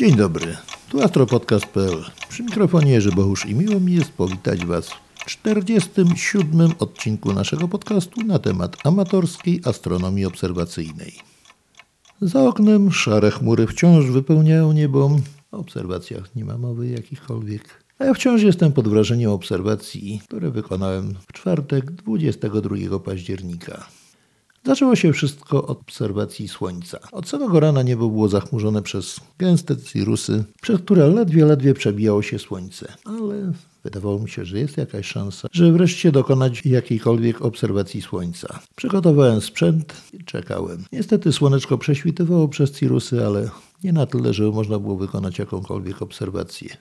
Dzień dobry, tu astropodcast.pl. Przy mikrofonie Jerzy Bohusz i miło mi jest powitać Was w 47. odcinku naszego podcastu na temat amatorskiej astronomii obserwacyjnej. Za oknem szare chmury wciąż wypełniają niebo. O obserwacjach nie ma mowy jakichkolwiek. A ja wciąż jestem pod wrażeniem obserwacji, które wykonałem w czwartek 22 października. Zaczęło się wszystko od obserwacji Słońca. Od samego rana niebo było zachmurzone przez gęste cirrusy, przez które ledwie, ledwie przebijało się Słońce. Ale wydawało mi się, że jest jakaś szansa, że wreszcie dokonać jakiejkolwiek obserwacji Słońca. Przygotowałem sprzęt i czekałem. Niestety słoneczko prześwitywało przez cirrusy, ale nie na tyle, żeby można było wykonać jakąkolwiek obserwację.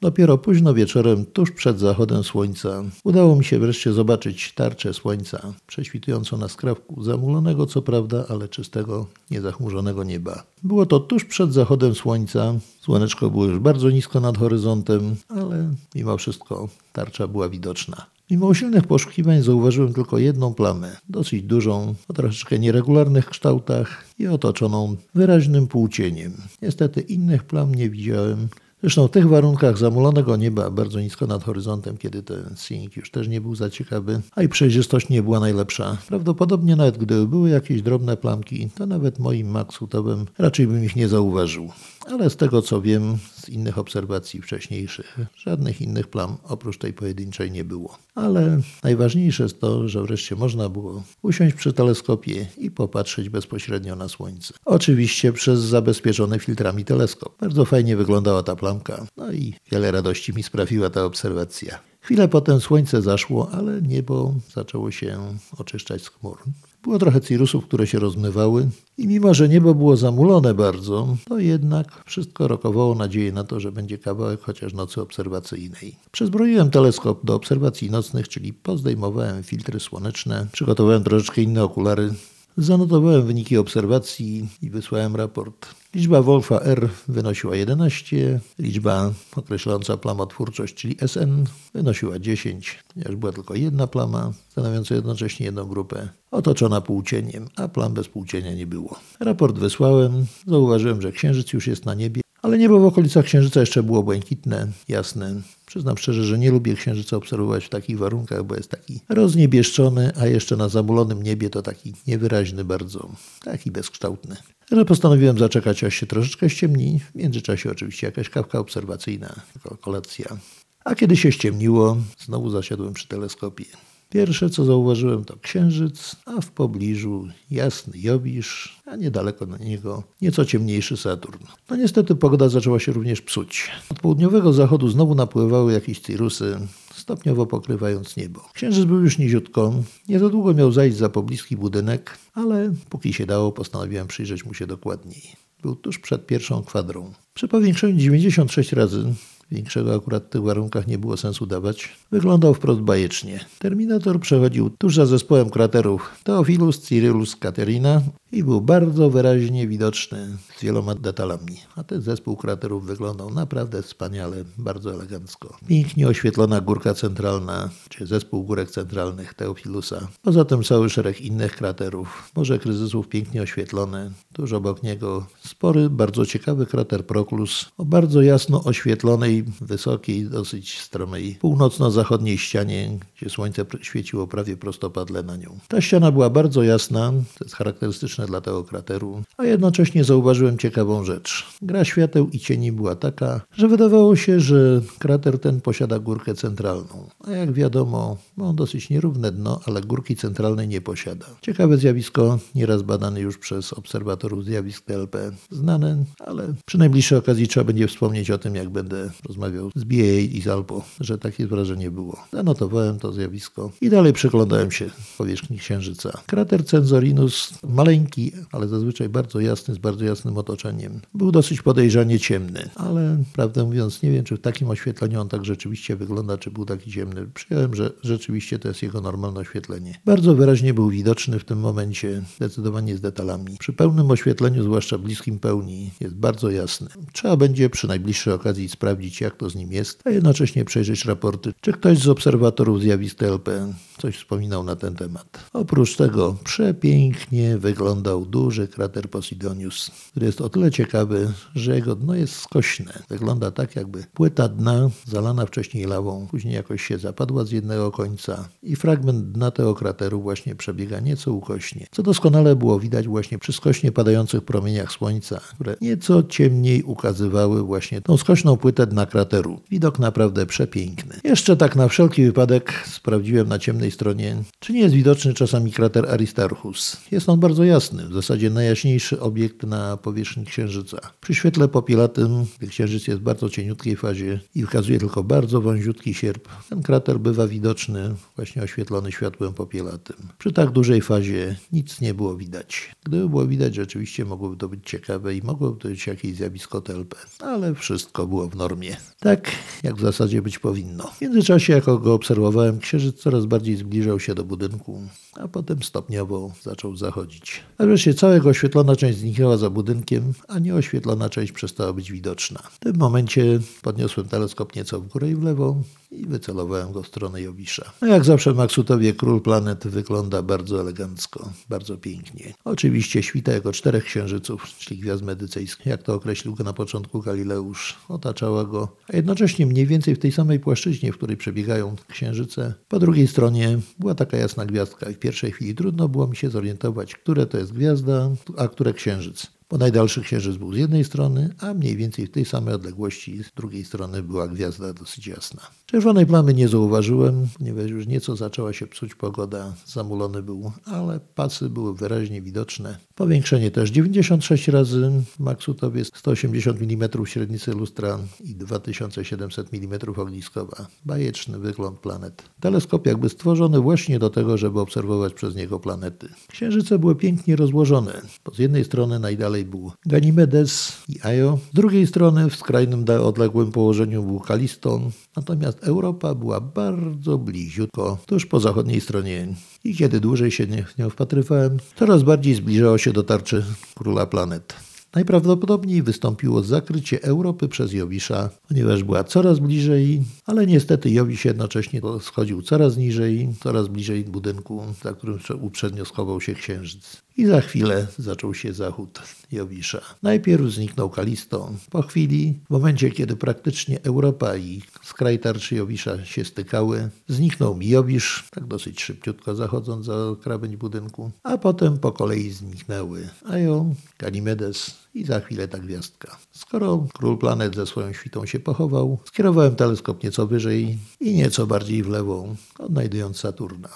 Dopiero późno wieczorem, tuż przed zachodem słońca, udało mi się wreszcie zobaczyć tarczę słońca, prześwitującą na skrawku zamulonego co prawda, ale czystego, niezachmurzonego nieba. Było to tuż przed zachodem słońca, słoneczko było już bardzo nisko nad horyzontem, ale mimo wszystko tarcza była widoczna. Mimo usilnych poszukiwań zauważyłem tylko jedną plamę, dosyć dużą, o troszeczkę nieregularnych kształtach i otoczoną wyraźnym półcieniem. Niestety innych plam nie widziałem, Zresztą w tych warunkach zamulonego nieba, bardzo nisko nad horyzontem, kiedy ten Sing już też nie był za ciekawy, a i przejrzystość nie była najlepsza. Prawdopodobnie nawet gdyby były jakieś drobne plamki, to nawet moim Maxutowym raczej bym ich nie zauważył. Ale z tego co wiem, innych obserwacji wcześniejszych, żadnych innych plam oprócz tej pojedynczej nie było. Ale najważniejsze jest to, że wreszcie można było usiąść przy teleskopie i popatrzeć bezpośrednio na Słońce. Oczywiście przez zabezpieczony filtrami teleskop. Bardzo fajnie wyglądała ta plamka, no i wiele radości mi sprawiła ta obserwacja. Chwilę potem słońce zaszło, ale niebo zaczęło się oczyszczać z chmur. Było trochę cirusów, które się rozmywały i mimo, że niebo było zamulone bardzo, to jednak wszystko rokowało nadzieję na to, że będzie kawałek chociaż nocy obserwacyjnej. Przezbroiłem teleskop do obserwacji nocnych, czyli pozdejmowałem filtry słoneczne, przygotowałem troszeczkę inne okulary, Zanotowałem wyniki obserwacji i wysłałem raport. Liczba Wolfa R wynosiła 11, liczba określająca plamotwórczość, czyli SN, wynosiła 10, ponieważ była tylko jedna plama, stanowiąca jednocześnie jedną grupę, otoczona półcieniem, a plam bez półcienia nie było. Raport wysłałem, zauważyłem, że księżyc już jest na niebie, ale niebo w okolicach księżyca jeszcze było błękitne, jasne. Przyznam szczerze, że nie lubię księżyca obserwować w takich warunkach, bo jest taki rozniebieszczony, a jeszcze na zamulonym niebie to taki niewyraźny bardzo, taki bezkształtny. Ale postanowiłem zaczekać, aż się troszeczkę ściemni. W międzyczasie oczywiście jakaś kawka obserwacyjna, kolacja. A kiedy się ściemniło, znowu zasiadłem przy teleskopie. Pierwsze, co zauważyłem, to księżyc, a w pobliżu jasny Jowisz, a niedaleko na niego nieco ciemniejszy Saturn. No niestety pogoda zaczęła się również psuć. Od południowego zachodu znowu napływały jakieś cirusy, stopniowo pokrywając niebo. Księżyc był już niziutko, nie za długo miał zajść za pobliski budynek, ale póki się dało, postanowiłem przyjrzeć mu się dokładniej. Był tuż przed pierwszą kwadrą. Przy powiększeniu 96 razy Większego akurat w tych warunkach nie było sensu dawać. Wyglądał wprost bajecznie. Terminator przechodził tuż za zespołem kraterów Theophilus, Cyrillus, Caterina i był bardzo wyraźnie widoczny z wieloma detalami. A ten zespół kraterów wyglądał naprawdę wspaniale, bardzo elegancko. Pięknie oświetlona górka centralna, czy zespół górek centralnych Theophilusa. Poza tym cały szereg innych kraterów, morze kryzysów pięknie oświetlone. Tuż obok niego spory, bardzo ciekawy krater Proclus o bardzo jasno oświetlonej, wysokiej, dosyć stromej północno-zachodniej ścianie, gdzie słońce świeciło prawie prostopadle na nią. Ta ściana była bardzo jasna, to jest charakterystyczne dla tego krateru, a jednocześnie zauważyłem ciekawą rzecz. Gra świateł i cieni była taka, że wydawało się, że krater ten posiada górkę centralną. A jak wiadomo, ma on dosyć nierówne dno, ale górki centralnej nie posiada. Ciekawe zjawisko, nieraz badane już przez obserwatorów zjawisk TLP. Znane, ale przy najbliższej okazji trzeba będzie wspomnieć o tym, jak będę rozmawiał z BA i z Alpo, że takie wrażenie było. Zanotowałem to zjawisko i dalej przyglądałem się powierzchni Księżyca. Krater Censorinus, maleńki ale zazwyczaj bardzo jasny, z bardzo jasnym otoczeniem. Był dosyć podejrzanie ciemny, ale prawdę mówiąc nie wiem, czy w takim oświetleniu on tak rzeczywiście wygląda, czy był taki ciemny. Przyjąłem, że rzeczywiście to jest jego normalne oświetlenie. Bardzo wyraźnie był widoczny w tym momencie, zdecydowanie z detalami. Przy pełnym oświetleniu, zwłaszcza bliskim pełni, jest bardzo jasny. Trzeba będzie przy najbliższej okazji sprawdzić, jak to z nim jest, a jednocześnie przejrzeć raporty, czy ktoś z obserwatorów zjawisk TLP coś wspominał na ten temat. Oprócz tego przepięknie wyglądał duży krater Posidonius, który jest o tyle ciekawy, że jego dno jest skośne. Wygląda tak, jakby płyta dna zalana wcześniej lawą, później jakoś się zapadła z jednego końca i fragment dna tego krateru właśnie przebiega nieco ukośnie, co doskonale było widać właśnie przy skośnie padających promieniach słońca, które nieco ciemniej ukazywały właśnie tą skośną płytę dna krateru. Widok naprawdę przepiękny. Jeszcze tak na wszelki wypadek sprawdziłem na ciemnej stronie, czy nie jest widoczny czasami krater Aristarchus. Jest on bardzo jasny, w zasadzie najjaśniejszy obiekt na powierzchni Księżyca. Przy świetle popielatym, gdy Księżyc jest w bardzo cieniutkiej fazie i wykazuje tylko bardzo wąziutki sierp, ten krater bywa widoczny właśnie oświetlony światłem popielatym. Przy tak dużej fazie nic nie było widać. Gdyby było widać, rzeczywiście mogłoby to być ciekawe i mogłoby to być jakieś zjawisko TLP, ale wszystko było w normie. Tak, jak w zasadzie być powinno. W międzyczasie, jak go obserwowałem, księżyc coraz bardziej zbliżał się do budynku, a potem stopniowo zaczął zachodzić. A wreszcie cała jego oświetlona część zniknęła za budynkiem, a nieoświetlona część przestała być widoczna. W tym momencie podniosłem teleskop nieco w górę i w lewo i wycelowałem go w stronę Jowisza. No jak zawsze w Maksutowie król planet wygląda bardzo elegancko, bardzo pięknie. Oczywiście świta jego czterech księżyców, czyli gwiazd medycyjskich, jak to określił go na początku Galileusz, otaczała go, a jednocześnie mniej więcej w tej samej płaszczyźnie, w której przebiegają księżyce. Po drugiej stronie była taka jasna gwiazdka i w pierwszej chwili trudno było mi się zorientować, które to jest gwiazda, a które księżyc bo najdalszy księżyc był z jednej strony, a mniej więcej w tej samej odległości z drugiej strony była gwiazda dosyć jasna. Czerwonej plamy nie zauważyłem, ponieważ już nieco zaczęła się psuć pogoda, zamulony był, ale pasy były wyraźnie widoczne. Powiększenie też 96 razy w Maksutowie, 180 mm średnicy lustra i 2700 mm ogniskowa. Bajeczny wygląd planet. Teleskop jakby stworzony właśnie do tego, żeby obserwować przez niego planety. Księżyce były pięknie rozłożone, bo z jednej strony najdalej dalej był Ganymedes i Io. Z drugiej strony w skrajnym odległym położeniu był Kaliston, natomiast Europa była bardzo bliziutko, tuż po zachodniej stronie. I kiedy dłużej się w nią wpatrywałem, coraz bardziej zbliżało się do tarczy króla planet. Najprawdopodobniej wystąpiło zakrycie Europy przez Jowisza, ponieważ była coraz bliżej, ale niestety Jowisz jednocześnie schodził coraz niżej, coraz bliżej budynku, za którym uprzednio schował się księżyc. I za chwilę zaczął się zachód Jowisza. Najpierw zniknął Kalisto. Po chwili, w momencie kiedy praktycznie Europa i skraj tarczy Jowisza się stykały, zniknął mi Jowisz, tak dosyć szybciutko zachodząc za krawędź budynku, a potem po kolei zniknęły Ajo, Ganymedes i za chwilę ta gwiazdka. Skoro król planet ze swoją świtą się pochował, skierowałem teleskop nieco wyżej i nieco bardziej w lewo, odnajdując Saturna.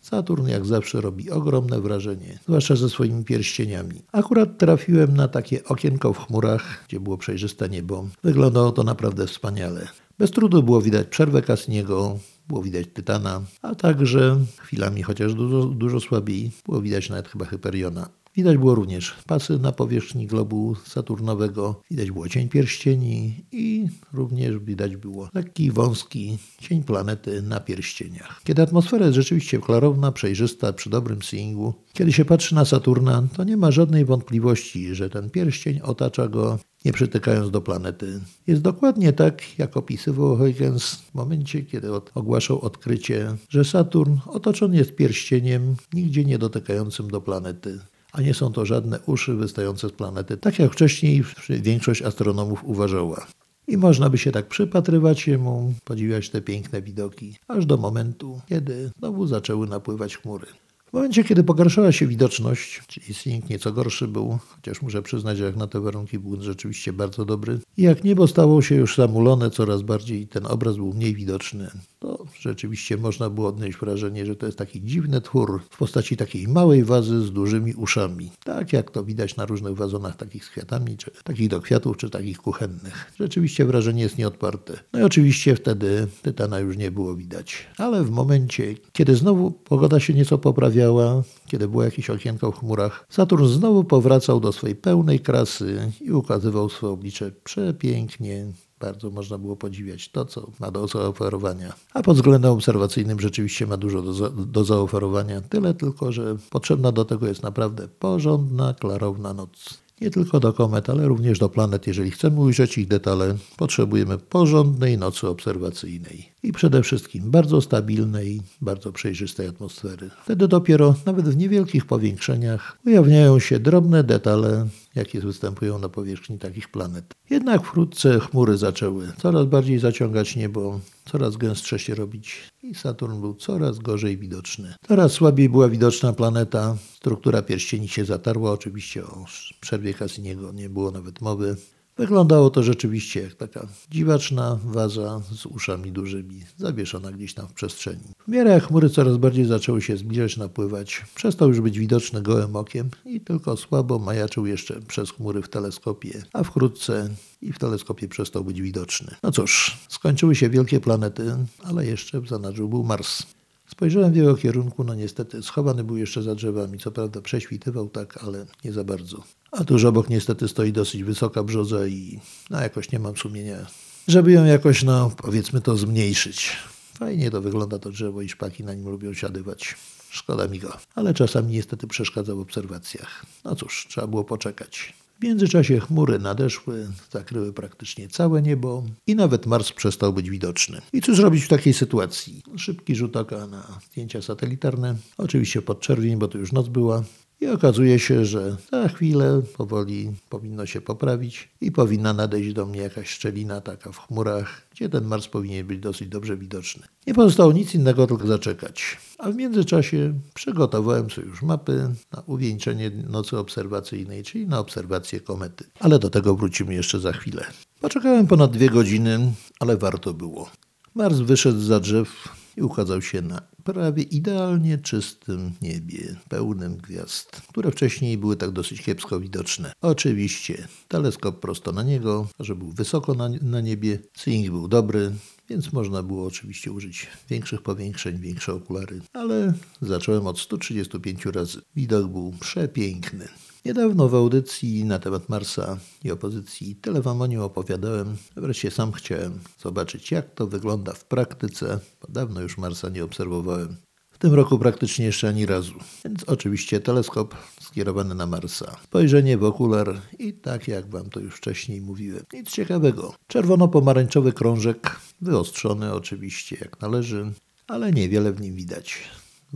Saturn jak zawsze robi ogromne wrażenie, zwłaszcza ze swoimi pierścieniami. Akurat trafiłem na takie okienko w chmurach, gdzie było przejrzyste niebo. Wyglądało to naprawdę wspaniale. Bez trudu było widać przerwę Cassiniego, było widać Tytana, a także chwilami, chociaż dużo, dużo słabiej, było widać nawet chyba Hyperiona. Widać było również pasy na powierzchni globu saturnowego, widać było cień pierścieni i również widać było lekki, wąski cień planety na pierścieniach. Kiedy atmosfera jest rzeczywiście klarowna, przejrzysta, przy dobrym seeingu, kiedy się patrzy na Saturna, to nie ma żadnej wątpliwości, że ten pierścień otacza go nie przytykając do planety. Jest dokładnie tak, jak opisywał Huygens w momencie, kiedy ogłaszał odkrycie, że Saturn otoczony jest pierścieniem nigdzie nie dotykającym do planety a nie są to żadne uszy wystające z planety, tak jak wcześniej większość astronomów uważała. I można by się tak przypatrywać się mu, podziwiać te piękne widoki, aż do momentu, kiedy znowu zaczęły napływać chmury. W momencie, kiedy pogarszała się widoczność, czyli Sling nieco gorszy był, chociaż muszę przyznać, że jak na te warunki był rzeczywiście bardzo dobry, i jak niebo stało się już zamulone coraz bardziej ten obraz był mniej widoczny, to rzeczywiście można było odnieść wrażenie, że to jest taki dziwny twór w postaci takiej małej wazy z dużymi uszami. Tak jak to widać na różnych wazonach takich z kwiatami, czy takich do kwiatów, czy takich kuchennych. Rzeczywiście wrażenie jest nieodparte. No i oczywiście wtedy Tytana już nie było widać. Ale w momencie, kiedy znowu pogoda się nieco poprawiała, kiedy było jakieś okienko w chmurach, Saturn znowu powracał do swojej pełnej krasy i ukazywał swoje oblicze przepięknie, bardzo można było podziwiać to, co ma do zaoferowania. A pod względem obserwacyjnym rzeczywiście ma dużo do, do zaoferowania. Tyle tylko, że potrzebna do tego jest naprawdę porządna, klarowna noc. Nie tylko do komet, ale również do planet. Jeżeli chcemy ujrzeć ich detale, potrzebujemy porządnej nocy obserwacyjnej i przede wszystkim bardzo stabilnej, bardzo przejrzystej atmosfery. Wtedy dopiero, nawet w niewielkich powiększeniach, ujawniają się drobne detale, jakie występują na powierzchni takich planet. Jednak wkrótce chmury zaczęły coraz bardziej zaciągać niebo, coraz gęstsze się robić i Saturn był coraz gorzej widoczny. Coraz słabiej była widoczna planeta, struktura pierścieni się zatarła, oczywiście o przerwie Cassiniego nie było nawet mowy. Wyglądało to rzeczywiście jak taka dziwaczna waza z uszami dużymi, zawieszona gdzieś tam w przestrzeni. W miarę jak chmury coraz bardziej zaczęły się zbliżać, napływać, przestał już być widoczny gołym okiem i tylko słabo majaczył jeszcze przez chmury w teleskopie, a wkrótce i w teleskopie przestał być widoczny. No cóż, skończyły się wielkie planety, ale jeszcze w zanadrzu był Mars. Spojrzałem w jego kierunku, no niestety schowany był jeszcze za drzewami. Co prawda prześwitywał tak, ale nie za bardzo. A tuż obok niestety stoi dosyć wysoka brzoza i no jakoś nie mam sumienia, żeby ją jakoś, no powiedzmy to zmniejszyć. Fajnie to wygląda to drzewo i szpaki na nim lubią siadywać. Szkoda mi go, ale czasami niestety przeszkadza w obserwacjach. No cóż, trzeba było poczekać. W międzyczasie chmury nadeszły, zakryły praktycznie całe niebo i nawet Mars przestał być widoczny. I cóż zrobić w takiej sytuacji? Szybki rzut oka na zdjęcia satelitarne, oczywiście pod czerwień, bo to już noc była. I okazuje się, że za chwilę powoli powinno się poprawić i powinna nadejść do mnie jakaś szczelina taka w chmurach, gdzie ten Mars powinien być dosyć dobrze widoczny. Nie pozostało nic innego, tylko zaczekać. A w międzyczasie przygotowałem sobie już mapy na uwieńczenie nocy obserwacyjnej, czyli na obserwację komety. Ale do tego wrócimy jeszcze za chwilę. Poczekałem ponad dwie godziny, ale warto było. Mars wyszedł za drzew i ukazał się na prawie idealnie czystym niebie, pełnym gwiazd, które wcześniej były tak dosyć kiepsko widoczne. Oczywiście teleskop prosto na niego, że był wysoko na, na niebie, seeing był dobry, więc można było oczywiście użyć większych powiększeń, większe okulary, ale zacząłem od 135 razy. Widok był przepiękny. Niedawno w audycji na temat Marsa i opozycji tyle wam o nim opowiadałem. Wreszcie sam chciałem zobaczyć, jak to wygląda w praktyce, bo dawno już Marsa nie obserwowałem. W tym roku praktycznie jeszcze ani razu. Więc oczywiście teleskop skierowany na Marsa. Spojrzenie w okular i tak jak wam to już wcześniej mówiłem. Nic ciekawego. Czerwono-pomarańczowy krążek, wyostrzony oczywiście jak należy, ale niewiele w nim widać.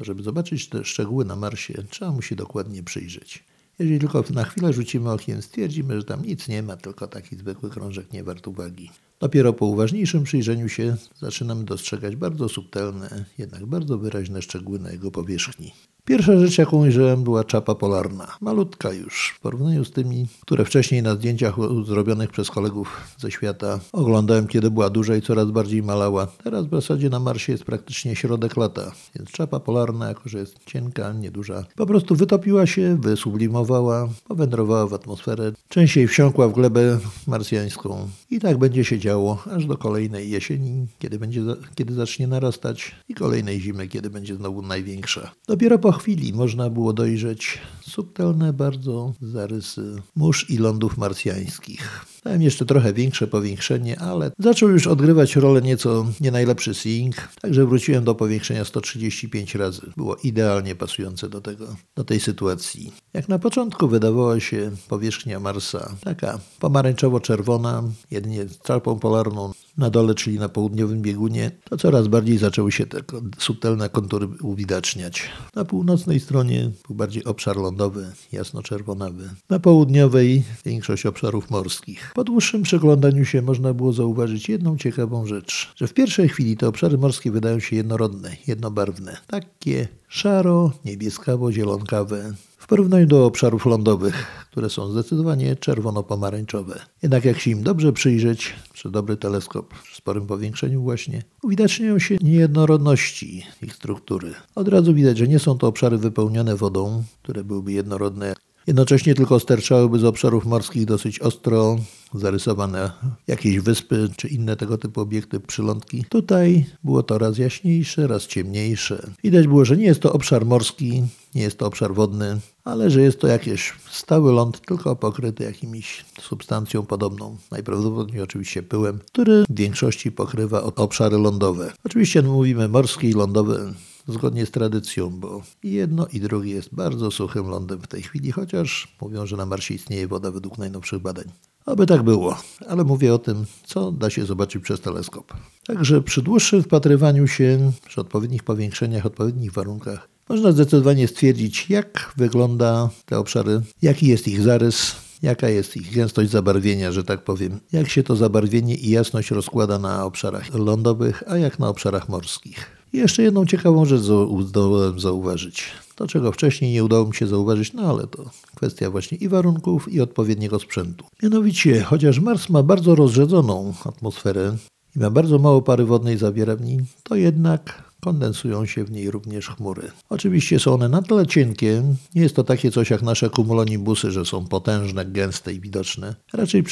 Żeby zobaczyć te szczegóły na Marsie, trzeba mu się dokładnie przyjrzeć. Jeżeli tylko na chwilę rzucimy okiem, stwierdzimy, że tam nic nie ma, tylko taki zwykły krążek nie wart uwagi. Dopiero po uważniejszym przyjrzeniu się zaczynamy dostrzegać bardzo subtelne, jednak bardzo wyraźne szczegóły na jego powierzchni. Pierwsza rzecz, jaką ujrzałem, była czapa polarna. Malutka już, w porównaniu z tymi, które wcześniej na zdjęciach zrobionych przez kolegów ze świata oglądałem, kiedy była duża i coraz bardziej malała. Teraz w zasadzie na Marsie jest praktycznie środek lata, więc czapa polarna, jako że jest cienka, nieduża, po prostu wytopiła się, wysublimowała, powędrowała w atmosferę, częściej wsiąkła w glebę marsjańską. I tak będzie się działo aż do kolejnej jesieni, kiedy, będzie, kiedy zacznie narastać i kolejnej zimy, kiedy będzie znowu największa. Dopiero po chwili można było dojrzeć subtelne bardzo zarysy mórz i lądów marsjańskich. Dałem jeszcze trochę większe powiększenie, ale zaczął już odgrywać rolę nieco nie najlepszy seeing, także wróciłem do powiększenia 135 razy. Było idealnie pasujące do tego, do tej sytuacji. Jak na początku wydawała się powierzchnia Marsa taka pomarańczowo-czerwona, jedynie z czarpą polarną na dole, czyli na południowym biegunie, to coraz bardziej zaczęły się te subtelne kontury uwidaczniać. Na północnej stronie był bardziej obszar lądowy, jasno-czerwonawy. Na południowej większość obszarów morskich. Po dłuższym przeglądaniu się można było zauważyć jedną ciekawą rzecz, że w pierwszej chwili te obszary morskie wydają się jednorodne, jednobarwne. Takie szaro-niebieskawo-zielonkawe w porównaniu do obszarów lądowych, które są zdecydowanie czerwono-pomarańczowe. Jednak jak się im dobrze przyjrzeć, przy dobry teleskop, w sporym powiększeniu właśnie, uwidaczniają się niejednorodności ich struktury. Od razu widać, że nie są to obszary wypełnione wodą, które byłyby jednorodne Jednocześnie tylko sterczałyby z obszarów morskich dosyć ostro zarysowane jakieś wyspy czy inne tego typu obiekty, przylądki. Tutaj było to raz jaśniejsze, raz ciemniejsze. Widać było, że nie jest to obszar morski, nie jest to obszar wodny, ale że jest to jakiś stały ląd, tylko pokryty jakimiś substancją podobną, najprawdopodobniej oczywiście pyłem, który w większości pokrywa obszary lądowe. Oczywiście mówimy morskie i lądowe zgodnie z tradycją, bo jedno i drugie jest bardzo suchym lądem w tej chwili, chociaż mówią, że na Marsie istnieje woda według najnowszych badań. Aby tak było, ale mówię o tym, co da się zobaczyć przez teleskop. Także przy dłuższym wpatrywaniu się, przy odpowiednich powiększeniach, odpowiednich warunkach, można zdecydowanie stwierdzić, jak wygląda te obszary, jaki jest ich zarys, jaka jest ich gęstość zabarwienia, że tak powiem, jak się to zabarwienie i jasność rozkłada na obszarach lądowych, a jak na obszarach morskich. Jeszcze jedną ciekawą rzecz zdołałem zauważyć. To, czego wcześniej nie udało mi się zauważyć, no ale to kwestia właśnie i warunków, i odpowiedniego sprzętu. Mianowicie, chociaż Mars ma bardzo rozrzedzoną atmosferę i ma bardzo mało pary wodnej zawiera to jednak kondensują się w niej również chmury. Oczywiście są one na tyle cienkie, nie jest to takie coś jak nasze cumulonimbusy, że są potężne, gęste i widoczne. Raczej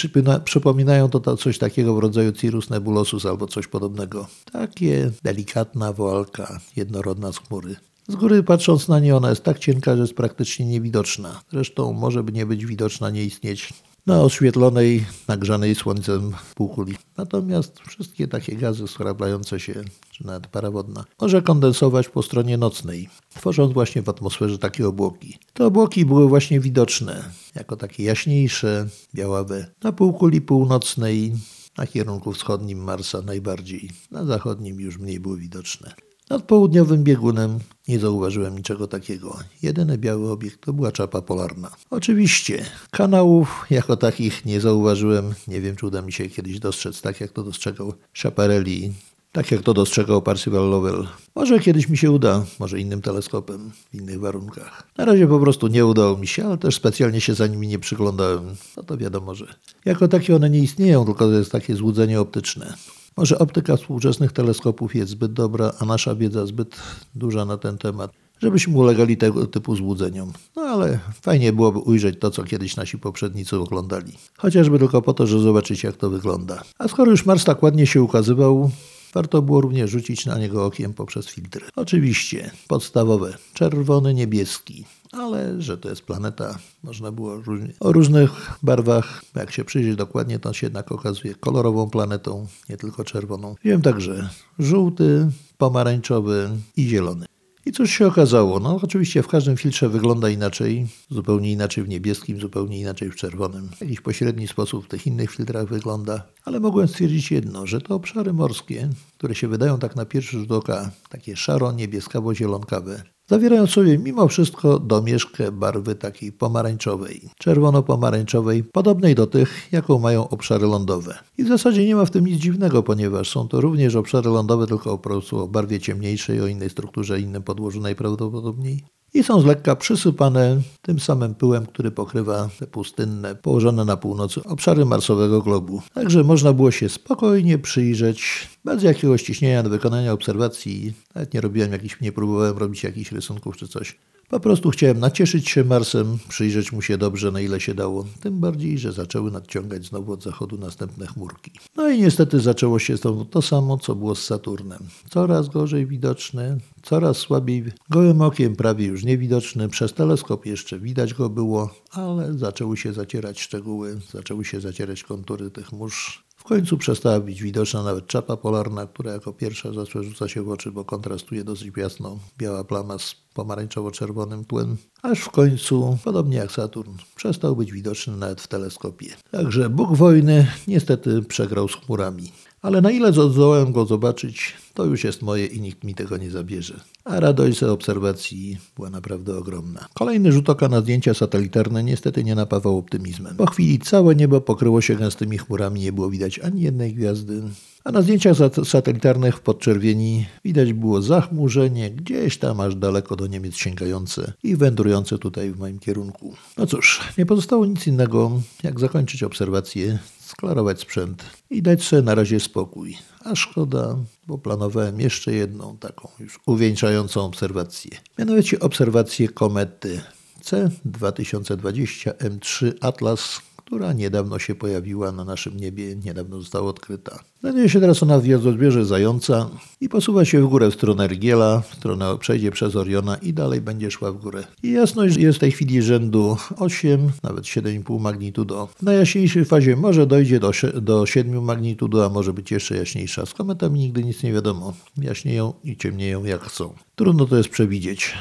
przypominają to coś takiego w rodzaju Cirrus nebulosus albo coś podobnego. Takie delikatna woalka jednorodna z chmury. Z góry patrząc na nie ona jest tak cienka, że jest praktycznie niewidoczna. Zresztą może by nie być widoczna, nie istnieć na oświetlonej, nagrzanej słońcem półkuli. Natomiast wszystkie takie gazy skraplające się, czy nawet para wodna, może kondensować po stronie nocnej, tworząc właśnie w atmosferze takie obłoki. Te obłoki były właśnie widoczne, jako takie jaśniejsze, białawe, na półkuli północnej, na kierunku wschodnim Marsa najbardziej, na zachodnim już mniej były widoczne. Nad południowym biegunem nie zauważyłem niczego takiego. Jedyny biały obiekt to była czapa polarna. Oczywiście kanałów jako takich nie zauważyłem. Nie wiem, czy uda mi się kiedyś dostrzec, tak jak to dostrzegał Schiaparelli, tak jak to dostrzegał Percival Lowell. Może kiedyś mi się uda, może innym teleskopem, w innych warunkach. Na razie po prostu nie udało mi się, ale też specjalnie się za nimi nie przyglądałem. No to wiadomo, że jako takie one nie istnieją, tylko to jest takie złudzenie optyczne. Może optyka współczesnych teleskopów jest zbyt dobra, a nasza wiedza zbyt duża na ten temat, żebyśmy ulegali tego typu złudzeniom. No ale fajnie byłoby ujrzeć to, co kiedyś nasi poprzednicy oglądali. Chociażby tylko po to, żeby zobaczyć, jak to wygląda. A skoro już Mars tak ładnie się ukazywał, warto było również rzucić na niego okiem poprzez filtry. Oczywiście podstawowe czerwony, niebieski, ale że to jest planeta, można było różnie, o różnych barwach. Jak się przyjrzeć dokładnie, to się jednak okazuje kolorową planetą, nie tylko czerwoną. Wiem także żółty, pomarańczowy i zielony. I cóż się okazało? No oczywiście w każdym filtrze wygląda inaczej, zupełnie inaczej w niebieskim, zupełnie inaczej w czerwonym. W jakiś pośredni sposób w tych innych filtrach wygląda, ale mogłem stwierdzić jedno, że te obszary morskie, które się wydają tak na pierwszy rzut oka, takie szaro-niebieskawo-zielonkawe, zawierają sobie mimo wszystko domieszkę barwy takiej pomarańczowej, czerwono-pomarańczowej, podobnej do tych, jaką mają obszary lądowe. I w zasadzie nie ma w tym nic dziwnego, ponieważ są to również obszary lądowe, tylko po prostu o barwie ciemniejszej, o innej strukturze, innym podłożu najprawdopodobniej i są z lekka przysypane tym samym pyłem, który pokrywa te pustynne, położone na północy obszary marsowego globu. Także można było się spokojnie przyjrzeć, bez jakiegoś ciśnienia do wykonania obserwacji. Nawet nie robiłem jakichś, nie próbowałem robić jakichś rysunków czy coś. Po prostu chciałem nacieszyć się Marsem, przyjrzeć mu się dobrze, na ile się dało. Tym bardziej, że zaczęły nadciągać znowu od zachodu następne chmurki. No i niestety zaczęło się znowu to samo, co było z Saturnem. Coraz gorzej widoczny, coraz słabiej, gołym okiem prawie już niewidoczny. Przez teleskop jeszcze widać go było, ale zaczęły się zacierać szczegóły, zaczęły się zacierać kontury tych mórz w końcu przestała być widoczna nawet czapa polarna, która jako pierwsza zaczęła się w oczy, bo kontrastuje dosyć jasno biała plama z pomarańczowo-czerwonym tłem, aż w końcu, podobnie jak Saturn, przestał być widoczny nawet w teleskopie. Także Bóg wojny niestety przegrał z chmurami. Ale na ile zdołałem go zobaczyć, to już jest moje i nikt mi tego nie zabierze. A radość z obserwacji była naprawdę ogromna. Kolejny rzut oka na zdjęcia satelitarne niestety nie napawał optymizmem. Po chwili całe niebo pokryło się gęstymi chmurami, nie było widać ani jednej gwiazdy. A na zdjęciach satelitarnych w podczerwieni widać było zachmurzenie gdzieś tam aż daleko do Niemiec sięgające i wędrujące tutaj w moim kierunku. No cóż, nie pozostało nic innego, jak zakończyć obserwację sklarować sprzęt i dać sobie na razie spokój. A szkoda, bo planowałem jeszcze jedną taką już uwieńczającą obserwację. Mianowicie obserwację komety C2020 M3 Atlas, która niedawno się pojawiła na naszym niebie, niedawno została odkryta. Znajduje się teraz ona w gwiazdozbierze Zająca i posuwa się w górę w stronę Rygiela, w stronę przejdzie przez Oriona i dalej będzie szła w górę. I jasność jest w tej chwili rzędu 8, nawet 7,5 magnitudo. W najjaśniejszej fazie może dojdzie do, do 7 magnitudo, a może być jeszcze jaśniejsza. Z kometami nigdy nic nie wiadomo. Jaśnieją i ciemnieją jak chcą. Trudno to jest przewidzieć.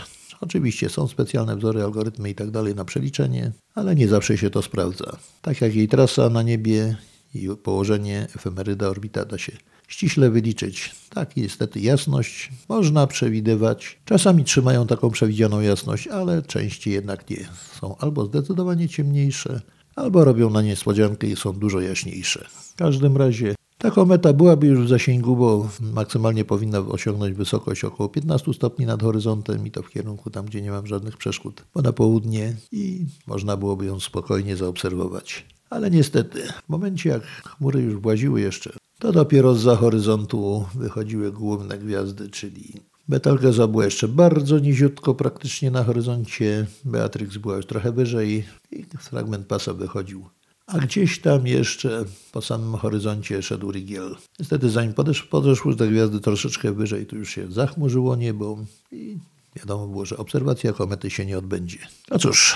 Oczywiście są specjalne wzory, algorytmy i tak na przeliczenie, ale nie zawsze się to sprawdza. Tak jak jej trasa na niebie i położenie efemeryda orbita da się ściśle wyliczyć. Tak, niestety jasność można przewidywać. Czasami trzymają taką przewidzianą jasność, ale częściej jednak nie. Są albo zdecydowanie ciemniejsze, albo robią na niespodziankę i są dużo jaśniejsze. W każdym razie ta kometa byłaby już w zasięgu, bo maksymalnie powinna osiągnąć wysokość około 15 stopni nad horyzontem i to w kierunku tam, gdzie nie mam żadnych przeszkód, bo na południe i można byłoby ją spokojnie zaobserwować. Ale niestety, w momencie jak chmury już właziły jeszcze, to dopiero za horyzontu wychodziły główne gwiazdy, czyli Betelgeuse była jeszcze bardzo niziutko praktycznie na horyzoncie, Beatrix była już trochę wyżej i fragment pasa wychodził a gdzieś tam jeszcze po samym horyzoncie szedł Rigiel. Niestety zanim podesz, podeszły te gwiazdy troszeczkę wyżej, to już się zachmurzyło niebo i wiadomo było, że obserwacja komety się nie odbędzie. No cóż,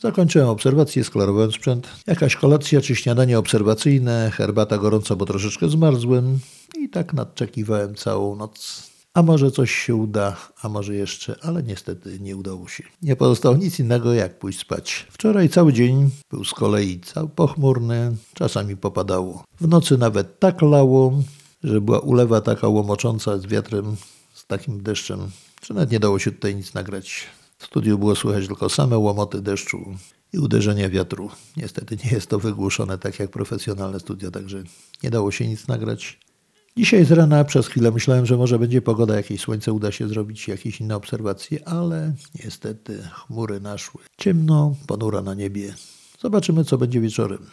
Zakończyłem obserwację, sklarowałem sprzęt. Jakaś kolacja czy śniadanie obserwacyjne, herbata gorąca, bo troszeczkę zmarzłem. I tak nadczekiwałem całą noc. A może coś się uda, a może jeszcze, ale niestety nie udało się. Nie pozostało nic innego, jak pójść spać. Wczoraj cały dzień był z kolei cały pochmurny, czasami popadało. W nocy nawet tak lało, że była ulewa taka łomocząca z wiatrem, z takim deszczem, że nawet nie dało się tutaj nic nagrać. W studiu było słychać tylko same łomoty deszczu i uderzenia wiatru. Niestety nie jest to wygłuszone tak jak profesjonalne studia, także nie dało się nic nagrać. Dzisiaj z rana przez chwilę myślałem, że może będzie pogoda, jakieś słońce, uda się zrobić jakieś inne obserwacje, ale niestety chmury naszły. Ciemno, ponura na niebie. Zobaczymy, co będzie wieczorem.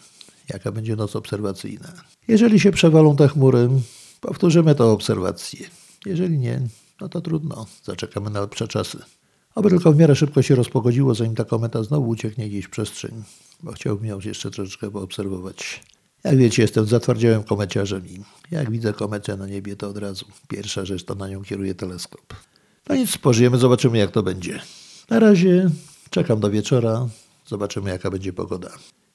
Jaka będzie noc obserwacyjna. Jeżeli się przewalą te chmury, powtórzymy tę obserwację. Jeżeli nie, no to trudno. Zaczekamy na lepsze czasy. Oby tylko w miarę szybko się rozpogodziło, zanim ta kometa znowu ucieknie gdzieś w przestrzeń, bo chciałbym ją jeszcze troszeczkę poobserwować. Jak wiecie, jestem zatwardziałym komeciarzem i jak widzę kometę na niebie, to od razu pierwsza rzecz to na nią kieruję teleskop. No nic, pożyjemy, zobaczymy jak to będzie. Na razie czekam do wieczora, zobaczymy jaka będzie pogoda.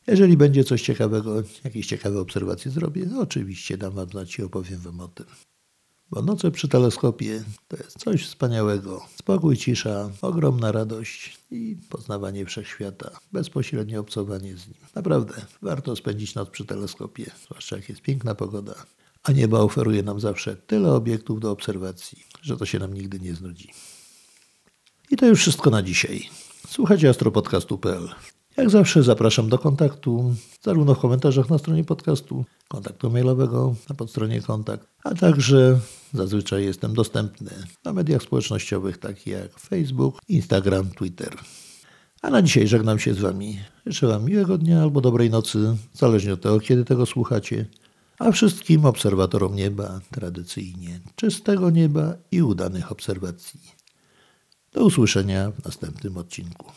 Jeżeli będzie coś ciekawego, jakieś ciekawe obserwacje zrobię, oczywiście dam wam znać i opowiem wam o tym. Bo noce przy teleskopie to jest coś wspaniałego. Spokój, cisza, ogromna radość i poznawanie wszechświata, bezpośrednie obcowanie z nim. Naprawdę, warto spędzić noc przy teleskopie, zwłaszcza jak jest piękna pogoda. A niebo oferuje nam zawsze tyle obiektów do obserwacji, że to się nam nigdy nie znudzi. I to już wszystko na dzisiaj. Słuchajcie astropodcastu.pl. Jak zawsze zapraszam do kontaktu, zarówno w komentarzach na stronie podcastu, kontaktu mailowego na podstronie kontakt, a także zazwyczaj jestem dostępny na mediach społecznościowych takich jak Facebook, Instagram, Twitter. A na dzisiaj żegnam się z Wami. Życzę Wam miłego dnia albo dobrej nocy, zależnie od tego, kiedy tego słuchacie. A wszystkim obserwatorom nieba tradycyjnie czystego nieba i udanych obserwacji. Do usłyszenia w następnym odcinku.